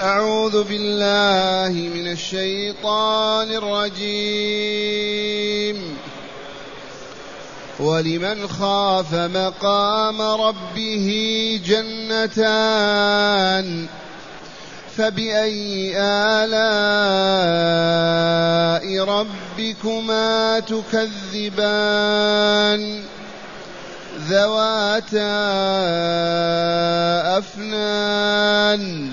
أعوذ بالله من الشيطان الرجيم. ولمن خاف مقام ربه جنتان فبأي آلاء ربكما تكذبان؟ ذواتا أفنان.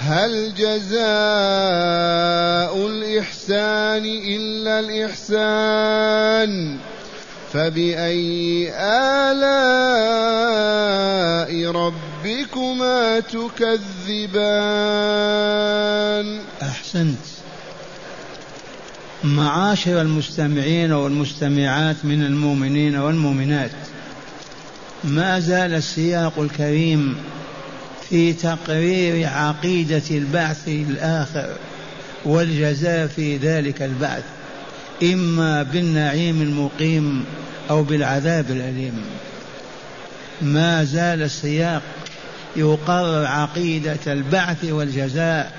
هل جزاء الإحسان إلا الإحسان؟ فبأي آلاء ربكما تكذبان؟ أحسنت. معاشر المستمعين والمستمعات من المؤمنين والمؤمنات ما زال السياق الكريم في تقرير عقيدة البعث الآخر والجزاء في ذلك البعث إما بالنعيم المقيم أو بالعذاب الأليم. ما زال السياق يقرر عقيدة البعث والجزاء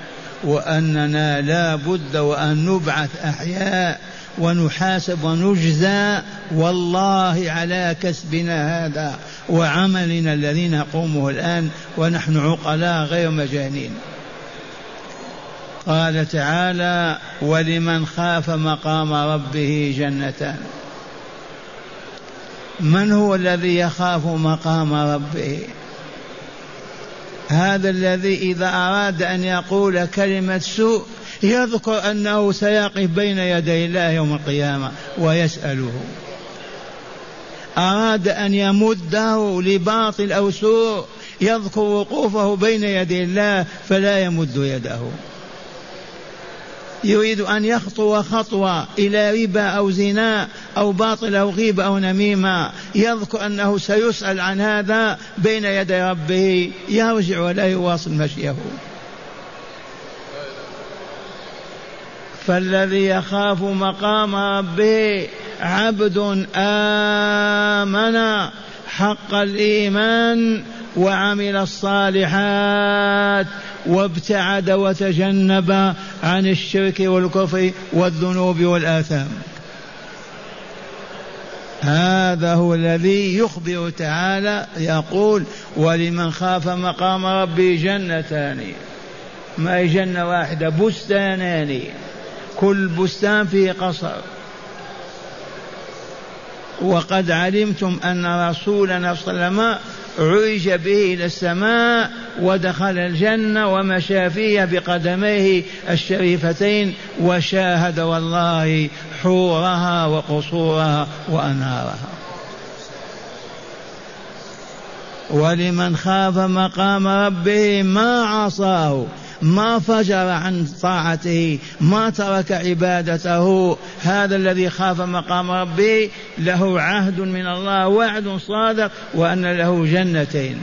وأننا لا بد وأن نبعث أحياء ونحاسب ونجزى والله على كسبنا هذا. وعملنا الذي نقومه الآن ونحن عقلاء غير مجانين. قال تعالى ولمن خاف مقام ربه جنتان من هو الذي يخاف مقام ربه؟ هذا الذي إذا أراد أن يقول كلمة سوء يذكر أنه سيقف بين يدي الله يوم القيامة ويسأله. أراد أن يمده لباطل أو سوء يذكر وقوفه بين يدي الله فلا يمد يده. يريد أن يخطو خطوة إلى ربا أو زنا أو باطل أو غيبة أو نميمة. يذكر أنه سيسأل عن هذا بين يدي ربه. يرجع ولا يواصل مشيه. فالذي يخاف مقام ربه عبد آمن حق الإيمان وعمل الصالحات وابتعد وتجنب عن الشرك والكفر والذنوب والآثام. هذا هو الذي يخبر تعالى يقول ولمن خاف مقام ربي جنتان ما هي جنة واحدة؟ بستانان. كل بستان فيه قصر. وقد علمتم أن رسولنا صلى الله عليه وسلم عرج به إلى السماء ودخل الجنة ومشى فيها بقدميه الشريفتين وشاهد والله حورها وقصورها وأنهارها. ولمن خاف مقام ربه ما عصاه ما فجر عن طاعته ما ترك عبادته. هذا الذي خاف مقام ربه له عهد من الله وعد صادق وأن له جنتين.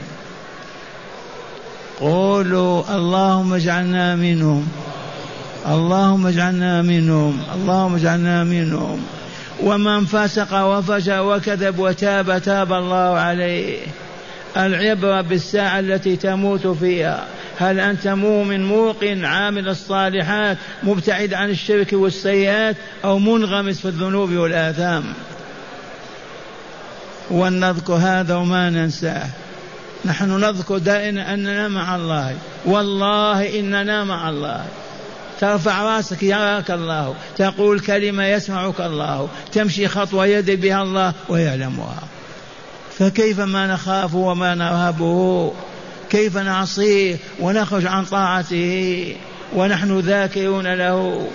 قولوا اللهم اجعلنا منهم اللهم اجعلنا منهم اللهم اجعلنا منهم. ومن فسق وفجر وكذب وتاب تاب الله عليه. العبرة بالساعة التي تموت فيها. هل أنت مؤمن موقن عامل الصالحات مبتعد عن الشرك والسيئات أو منغمس في الذنوب والآثام؟ ونذكر هذا وما ننساه. نحن نذكر دائما أننا مع الله. والله إننا مع الله. ترفع رأسك يراك الله. تقول كلمة يسمعك الله. تمشي خطوة يدري بها الله ويعلمها. فكيف ما نخاف وما نرهبه كيف نعصيه ونخرج عن طاعته ونحن ذاكرون له؟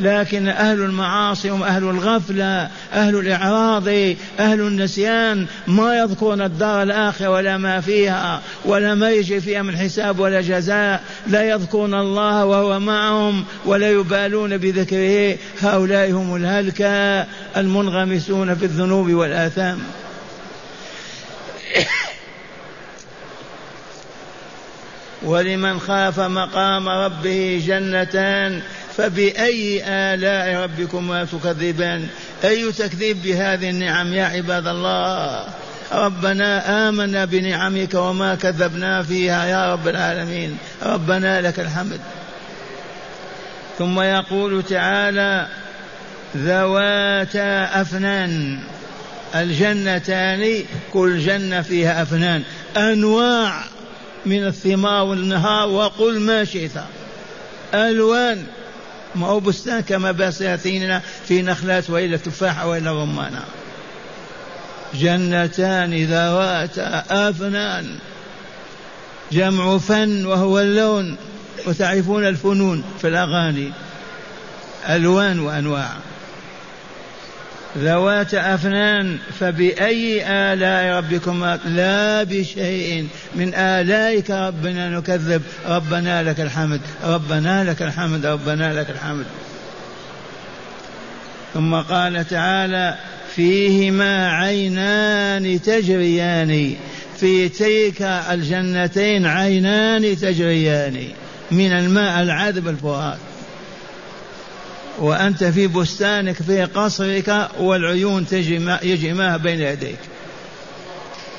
لكن أهل المعاصي هم أهل الغفلة أهل الإعراض أهل النسيان. ما يذكرون الدار الآخرة ولا ما فيها ولا ما يجي فيها من حساب ولا جزاء. لا يذكرون الله وهو معهم ولا يبالون بذكره. هؤلاء هم الهلكة المنغمسون في الذنوب والآثام. ولمن خاف مقام ربه جنتان فبأي آلاء ربكما تكذبان؟ أي تكذيب بهذه النعم يا عباد الله؟ ربنا آمنا بنعمك وما كذبنا فيها يا رب العالمين. ربنا لك الحمد. ثم يقول تعالى ذواتا أفنان. الجنتان كل جنة فيها أفنان. أنواع من الثمار والنهار وقل ما شئت. ألوان. ما هو بستان كما بساتيننا في نخلات وإلا تفاحة وإلا رمانة جنتان ذوات أفنان. جمع فن وهو اللون. وتعرفون الفنون في الأغاني. ألوان وأنواع. ذوات أفنان فبأي آلاء ربكما لا بشيء من آلائك ربنا نكذب. ربنا لك الحمد ربنا لك الحمد ربنا لك الحمد. ثم قال تعالى فيهما عينان تجريان في تلك الجنتين عينان تجريان من الماء العذب الفرات وأنت في بستانك في قصرك والعيون يجي ماء بين يديك.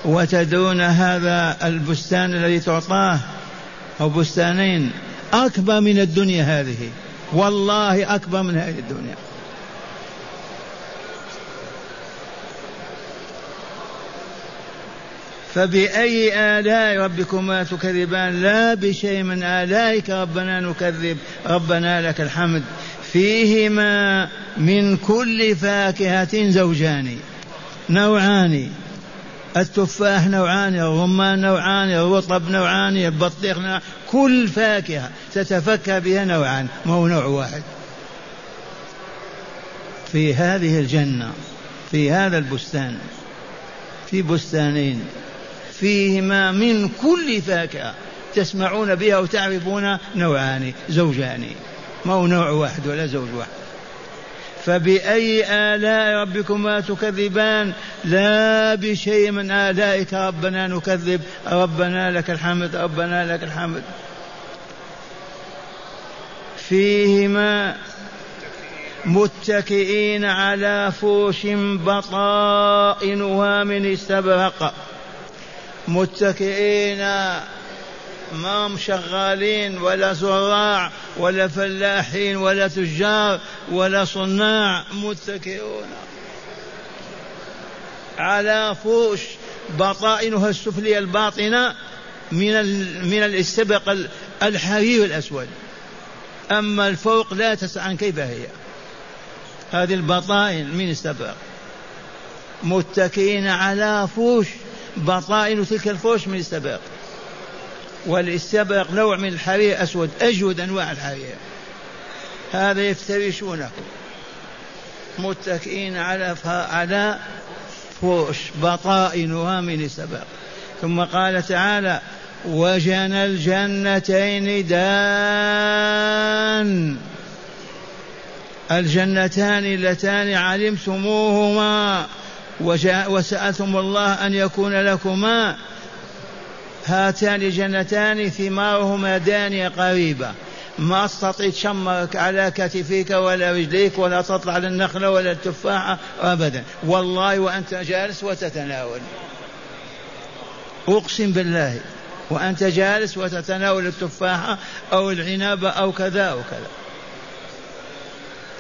وتدرون هذا البستان الذي تعطاه أو بستانين أكبر من الدنيا هذه. والله أكبر من هذه الدنيا. فبأي آلاء ربكما تكذبان؟ لا بشيء من آلائك ربنا نكذب. ربنا لك الحمد. فيهما من كل فاكهة زوجان. نوعان. التفاح نوعان الرمان نوعان الرطب نوعان البطيخ نوعان. كل فاكهة تتفكى بها نوعان ما هو نوع واحد. في هذه الجنة في هذا البستان في بستانين فيهما من كل فاكهة تسمعون بها وتعرفون نوعان زوجان. ما هو نوع واحد ولا زوج واحد. فبأي آلاء ربكما تكذبان؟ لا بشيء من آلائك. ربنا نكذب. ربنا لك الحمد. ربنا لك الحمد. فيهما متكئين على فرش بطائنها من استبرق. متكئين ما هم شغالين ولا زراع ولا فلاحين ولا تجار ولا صناع متكئون. على فوش بطائنها السفلية الباطنة من من الاستبق الحرير الأسود. أما الفوق لا تسأل كيف هي. هذه البطائن من استبق. متكئين على فوش بطائن تلك الفوش من استبق. والاستبرق نوع من الحرير أسود أجود أنواع الحرير. هذا يفترشونه. متكئين على على فوش بطائنها من السبق ثم قال تعالى وجنى الجنتين دان. الجنتان اللتان علمتموهما وسألتم الله أن يكون لكما هاتان جنتان ثمارهما دانية قريبة ما تستطيع تشمرك على كتفيك ولا رجليك ولا تطلع للنخلة ولا التفاحة أبدا. والله وأنت جالس وتتناول. أقسم بالله وأنت جالس وتتناول التفاحة أو العنب أو كذا أو كذا.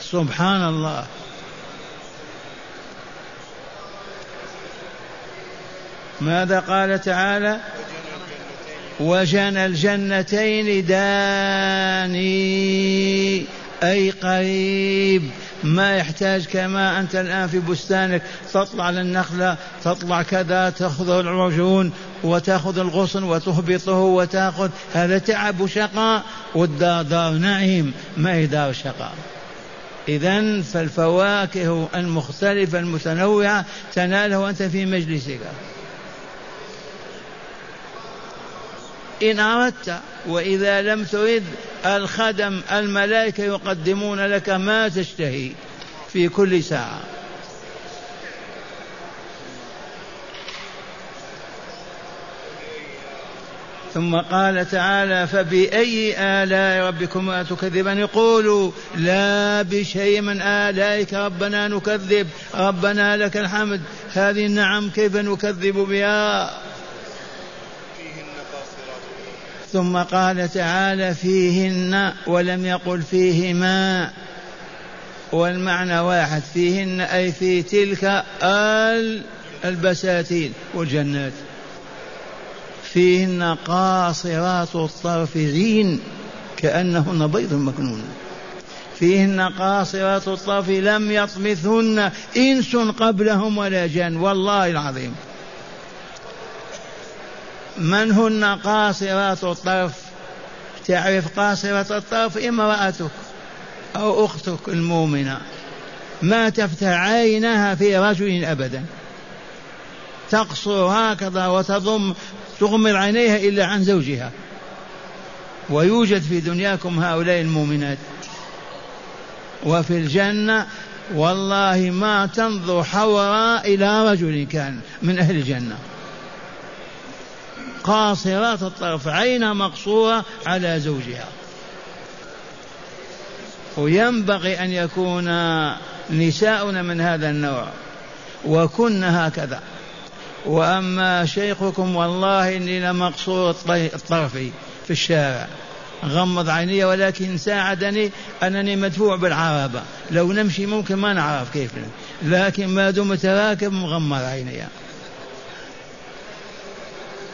سبحان الله. ماذا قال تعالى؟ وجنى الجنتين داني أي قريب. ما يحتاج كما أنت الآن في بستانك. تطلع للنخلة تطلع كذا تأخذ العجون وتأخذ الغصن وتهبطه وتأخذ. هذا تعب وشقاء. والدار دار نعيم ما هي دار شقاء؟ إذا فالفواكه المختلفة المتنوعة تنالها أنت في مجلسك. إن أردت وإذا لم ترد الخدم الملائكة يقدمون لك ما تشتهي في كل ساعة. ثم قال تعالى فبأي آلاء ربكما تكذبان؟ يقولوا لا بشيء من آلائك ربنا نكذب ربنا لك الحمد. هذه النعم كيف نكذب بها؟ ثم قال تعالى فيهن ولم يقل فيهما. والمعنى واحد فيهن أي في تلك البساتين والجنات. فيهن قاصرات الطرف عين كأنهن بيض مكنون. فيهن قاصرات الطرف لم يطمثهن إنس قبلهم ولا جان والله العظيم. من هن قاصرات الطرف؟ تعرف قاصرة الطرف امرأتك أو أختك المؤمنة. ما تفتح عينها في رجل أبدا. تقصر هكذا وتضم تغمض عينيها إلا عن زوجها. ويوجد في دنياكم هؤلاء المؤمنات. وفي الجنة والله ما تنظر حوراء إلى رجل كان من أهل الجنة. قاصرات الطرف عينها مقصورة على زوجها. وينبغي أن يكون نساؤنا من هذا النوع وكن هكذا. وأما شيخكم والله إني لمقصور الطرف في الشارع. غمض عيني ولكن ساعدني أنني مدفوع بالعربة. لو نمشي ممكن ما نعرف كيف. لكن ما دمت راكب مغمض عيني.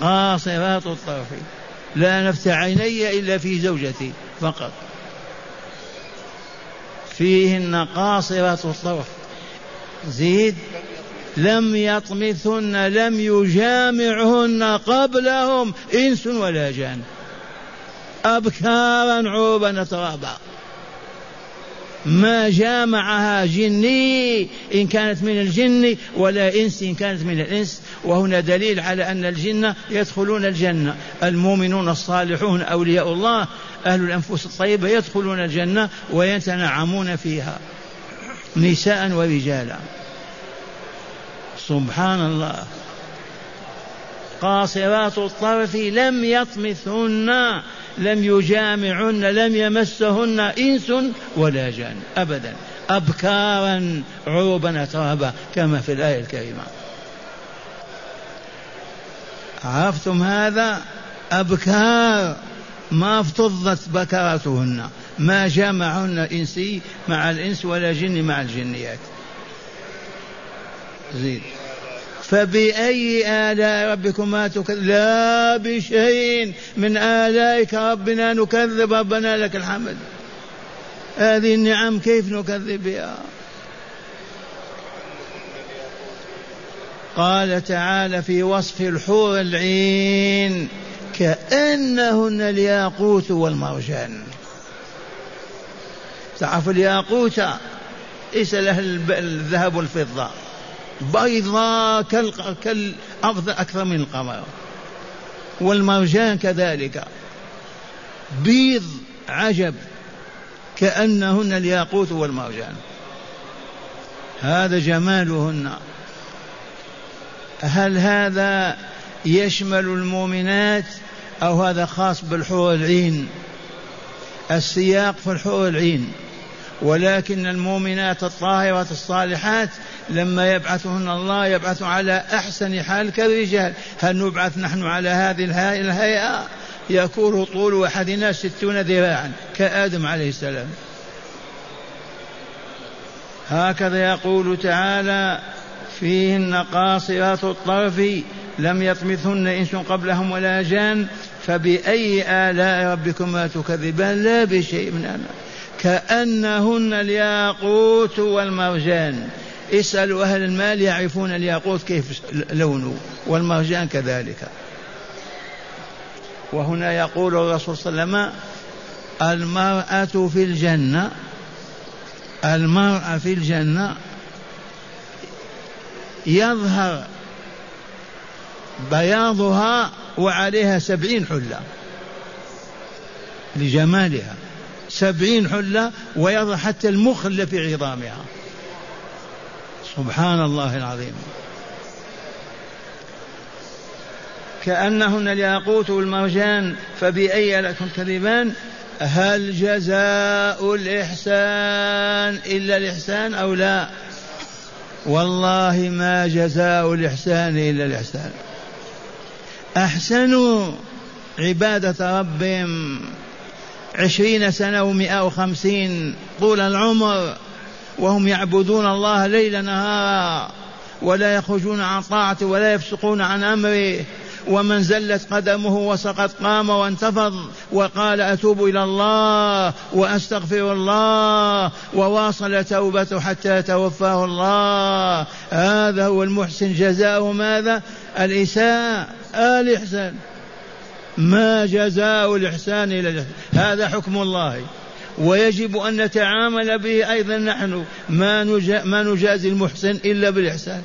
قاصرات الطرف لا نفتح عيني إلا في زوجتي فقط. فيهن قاصرات الطرف. زيد لم يطمثن لم يجامعهن قبلهم إنس ولا جان. أبكارا عوبا ترابا ما جامعها جني إن كانت من الجن ولا إنس إن كانت من الإنس. وهنا دليل على أن الجن يدخلون الجنة. المؤمنون الصالحون أولياء الله أهل الأنفس الطيبة يدخلون الجنة ويتنعمون فيها. نساء ورجالا. سبحان الله. قاصرات الطرف لم يطمثهن لم يجامعن لم يمسهن إنس ولا جان. ابدا. ابكارا عروبا اترابا كما في الآية الكريمة. عرفتم هذا؟ أبكار. ما افتضت بكراتهن ما جمعهن إنسي مع الإنس ولا جن مع الجنيات. زيد فبأي آلاء ربكما تكذب؟ لا بشيء من آلائك ربنا نكذب ربنا لك الحمد. هذه النعم كيف نكذب بها قال تعالى في وصف الحور العين كأنهن الياقوت والمرجان. تعرف الياقوت؟ ليس له الذهب والفضة. بيضاء كال... كال... أكثر من القمر. والمرجان كذلك. بيض عجب كأنهن الياقوت والمرجان. هذا جمالهن. هل هذا يشمل المؤمنات أو هذا خاص بالحور العين؟ السياق في الحور العين. ولكن المؤمنات الطاهرات الصالحات لما يبعثهن الله يبعث على أحسن حال كالرجال هل نبعث نحن على هذه الهيئة؟ يكون طول أحدنا ستون ذراعا كآدم عليه السلام. هكذا يقول تعالى فيهن قاصرات الطرف لم يطمثهن إنس قبلهم ولا جان فبأي آلاء ربكما تكذبان؟ لا بشيء من أنا كأنهن الياقوت والمرجان. اسألوا أهل المال يعرفون الياقوت كيف لونه والمرجان كذلك. وهنا يقول الرسول صلى الله عليه وسلم المرأة في الجنة المرأة في الجنة يظهر بياضها وعليها سبعين حلة لجمالها سبعين حلة ويظهر حتى المخل في عظامها. سبحان الله العظيم. كأنهن الياقوت والمرجان فبأي لكم كذبان؟ هل جزاء الإحسان إلا الإحسان أو لا؟ والله ما جزاء الإحسان إلا الإحسان. أحسنوا عبادة ربهم. عشرين سنة ومئة وخمسين طول العمر. وهم يعبدون الله ليل نهارا ولا يخرجون عن طاعته ولا يفسقون عن أمره. ومن زلت قدمه وسقط قام وانتفض وقال أتوب إلى الله وأستغفر الله وواصل توبته حتى توفاه الله. هذا هو المحسن. جزاؤه ماذا؟ الاساءه الاحسان ما جزاء الإحسان إلا الإحسان. هذا حكم الله. ويجب أن نتعامل به أيضا نحن. ما نجازي المحسن إلا بالإحسان.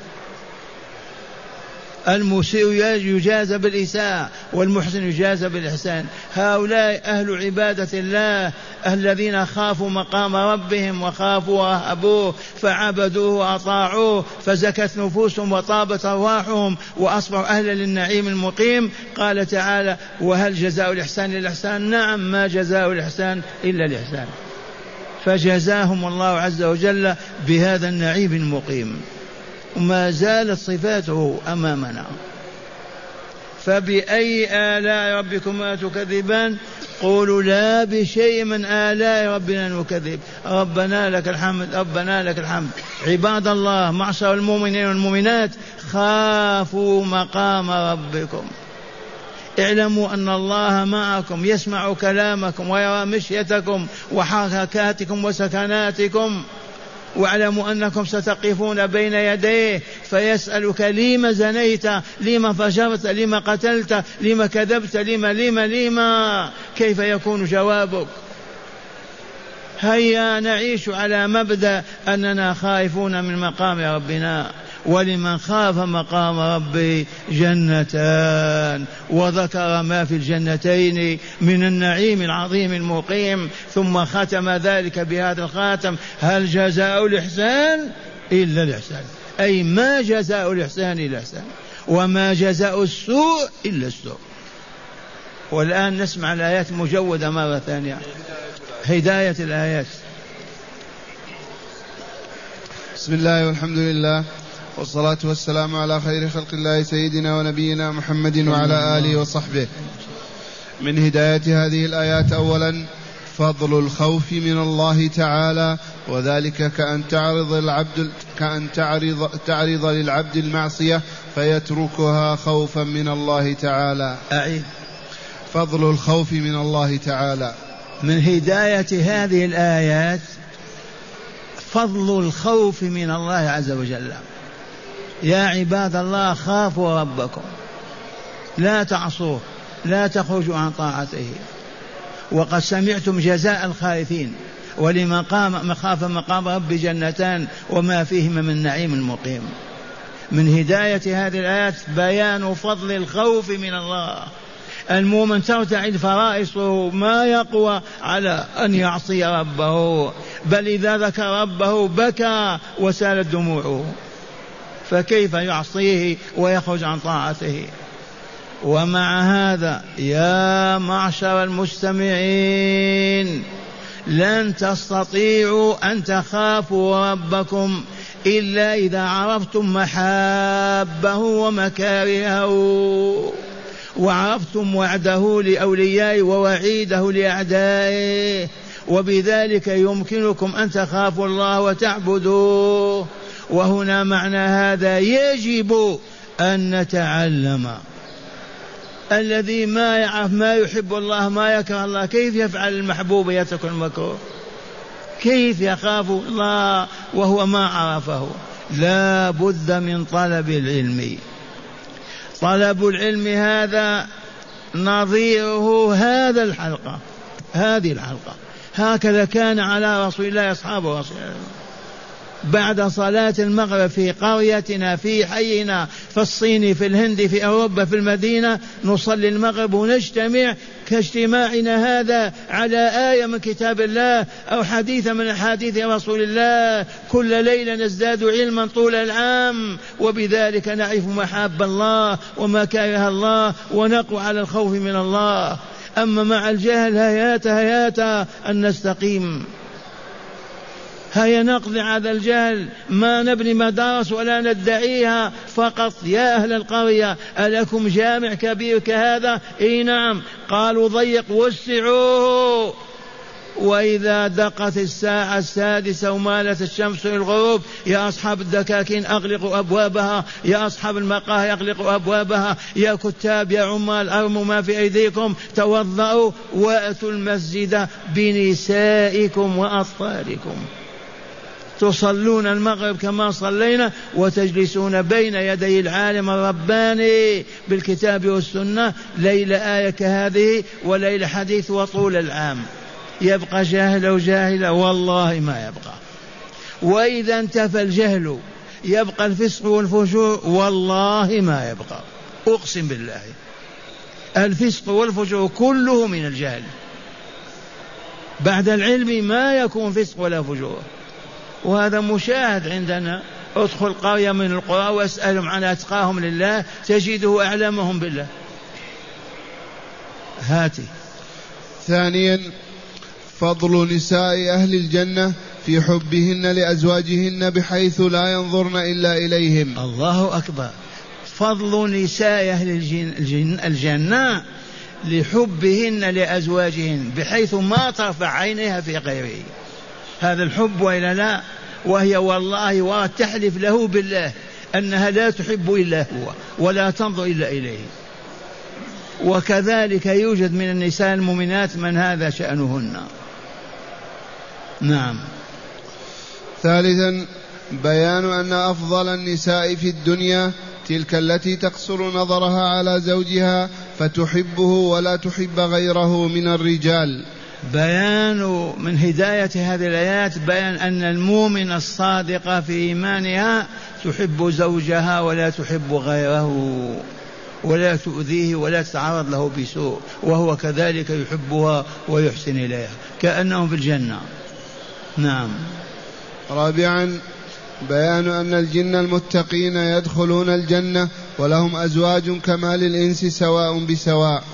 المسيء يجازى بالإساءة والمحسن يجازى بالإحسان. هؤلاء أهل عبادة الله الذين خافوا مقام ربهم وخافوا وهبوه فعبدوه وأطاعوه فزكت نفوسهم وطابت أرواحهم وأصبحوا أهلا للنعيم المقيم. قال تعالى وهل جزاء الإحسان إلا الإحسان نعم ما جزاء الإحسان إلا الإحسان. فجزاهم الله عز وجل بهذا النعيم المقيم. وما زالت صفاته أمامنا. فبأي آلاء ربكما تكذبان؟ قولوا لا بشيء من آلاء ربنا نكذب. ربنا لك الحمد ربنا لك الحمد. عباد الله معشر المؤمنين والمؤمنات خافوا مقام ربكم. اعلموا أن الله معكم يسمع كلامكم ويرى مشيتكم وحركاتكم وسكناتكم. واعلموا انكم ستقفون بين يديه فيسالك لم زنيت لم فجرت لم قتلت لم كذبت لم لم لم كيف يكون جوابك؟ هيا نعيش على مبدأ أننا خائفون من مقام ربنا ولمن خاف مقام ربه جنتان. وذكر ما في الجنتين من النعيم العظيم المقيم ثم ختم ذلك بهذا الخاتم. هل جزاء الإحسان؟ إلا الإحسان. أي ما جزاء الإحسان إلا الإحسان. وما جزاء السوء إلا السوء. والآن نسمع الآيات مجودة مرة ثانية. هداية الآيات بسم الله والحمد لله والصلاة والسلام على خير خلق الله سيدنا ونبينا محمد وعلى آله وصحبه من هداية هذه الآيات أولا فضل الخوف من الله تعالى وذلك كأن تعرض العبد كأن تعرض تعرض للعبد المعصية فيتركها خوفا من الله تعالى. أعيد. فضل الخوف من الله تعالى. من هداية هذه الآيات فضل الخوف من الله عز وجل. يا عباد الله خافوا ربكم. لا تعصوه لا تخرجوا عن طاعته. وقد سمعتم جزاء الخائفين. ولمن قام خاف مقام رب جنتان وما فيهما من نعيم مقيم. من هداية هذه الآيات بيان فضل الخوف من الله. المؤمن ترتعد فرائصه ما يقوى على أن يعصي ربه. بل إذا ذكر ربه بكى وسالت دموعه فكيف يعصيه ويخرج عن طاعته؟ ومع هذا يا معشر المستمعين لن تستطيعوا أن تخافوا ربكم إلا إذا عرفتم محابه ومكارهه. وعرفتم وعده لاوليائه ووعيده لاعدائه وبذلك يمكنكم أن تخافوا الله وتعبدوه. وهنا معنى هذا يجب أن نتعلم. الذي ما يعرف ما يحب الله ما يكره الله كيف يفعل المحبوب يترك المكروه؟ كيف يخاف الله وهو ما عرفه؟ لا بد من طلب العلم. طلب العلم هذا نظيره هذا الحلقة هذه الحلقة. هكذا كان على رسول الله أصحابه رسول الله بعد صلاة المغرب في قريتنا في حينا في الصين في الهند في أوروبا في المدينة نصلي المغرب ونجتمع كاجتماعنا هذا على آية من كتاب الله أو حديث من أحاديث رسول الله. كل ليلة نزداد علما طول العام وبذلك نعرف محاب الله ومكاره الله ونقوى على الخوف من الله. أما مع الجهل هيات هيات أن نستقيم. هيا نقضي هذا الجهل ما نبني مدارس ولا ندعيها فقط يا أهل القرية ألكم جامع كبير كهذا؟ إي نعم. قالوا ضيق وسعوه وإذا دقت الساعة السادسة ومالت الشمس للغروب يا أصحاب الدكاكين أغلقوا أبوابها. يا أصحاب المقاهي أغلقوا أبوابها. يا كتاب يا عمال أرموا ما في أيديكم. توضأوا وأتوا المسجد بنسائكم وأطفالكم. تصلون المغرب كما صلينا وتجلسون بين يدي العالم الرباني بالكتاب والسنة ليلة آية كهذه وليلة حديث وطول العام. يبقى جاهل أو جاهلة والله ما يبقى. وإذا انتفى الجهل يبقى الفسق والفجور والله ما يبقى. أقسم بالله. الفسق والفجور كله من الجهل. بعد العلم ما يكون فسق ولا فجور. وهذا مشاهد عندنا. ادخل قرية من القرى واسألهم عن أتقاهم لله تجده أعلمهم بالله. هاتي. ثانيا فضل نساء أهل الجنة في حبهن لأزواجهن بحيث لا ينظرن إلا إليهم. الله أكبر. فضل نساء أهل الجن الجنة لحبهن لأزواجهن بحيث ما ترفع عينيها في غيره. هذا الحب وإلا لا؟ وهي والله وتحلف له بالله أنها لا تحب إلا هو ولا تنظر إلا إليه. وكذلك يوجد من النساء المؤمنات من هذا شأنهن. نعم. ثالثا بيان أن أفضل النساء في الدنيا تلك التي تقصر نظرها على زوجها فتحبه ولا تحب غيره من الرجال. بيان من هداية هذه الآيات بيان أن المؤمن الصادق في إيمانها تحب زوجها ولا تحب غيره ولا تؤذيه ولا تتعرض له بسوء وهو كذلك يحبها ويحسن إليها كأنهم في الجنة. نعم. رابعا بيان أن الجن المتقين يدخلون الجنة ولهم أزواج كما للإنس سواء بسواء.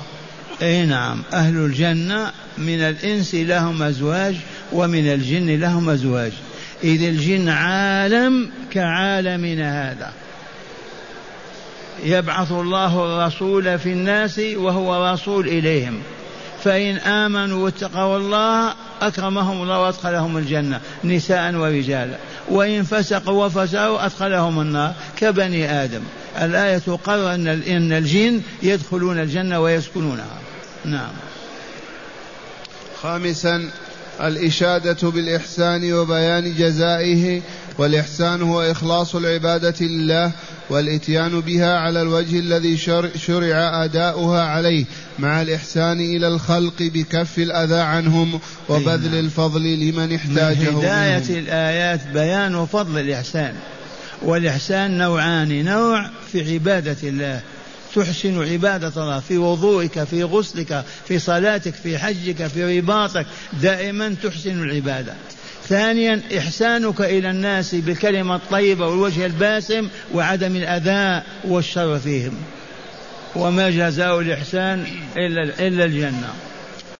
اي نعم. أهل الجنة من الإنس لهم أزواج ومن الجن لهم أزواج. إذ الجن عالم كعالمنا هذا. يبعث الله الرسول في الناس وهو رسول إليهم. فإن آمنوا واتقوا الله أكرمهم الله وأدخلهم الجنة نساء ورجالا. وإن فسقوا وفسقوا أدخلهم النار كبني آدم. الآية تقرر إن الجن يدخلون الجنة ويسكنونها. نعم خامسا الإشادة بالإحسان وبيان جزائه والإحسان هو إخلاص العبادة لله والإتيان بها على الوجه الذي شرع أداؤها عليه مع الإحسان إلى الخلق بكف الأذى عنهم وبذل نعم. الفضل لمن احتاجه من هداية منهم. الآيات بيان فضل الإحسان والإحسان نوعان نوع في عبادة الله تحسن عبادة الله في وضوئك في غسلك في صلاتك في حجك في رباطك. دائما تحسن العبادة. ثانيا إحسانك إلى الناس بالكلمة الطيبة والوجه الباسم وعدم الأذى والشر فيهم. وما جزاء الإحسان إلا الجنة.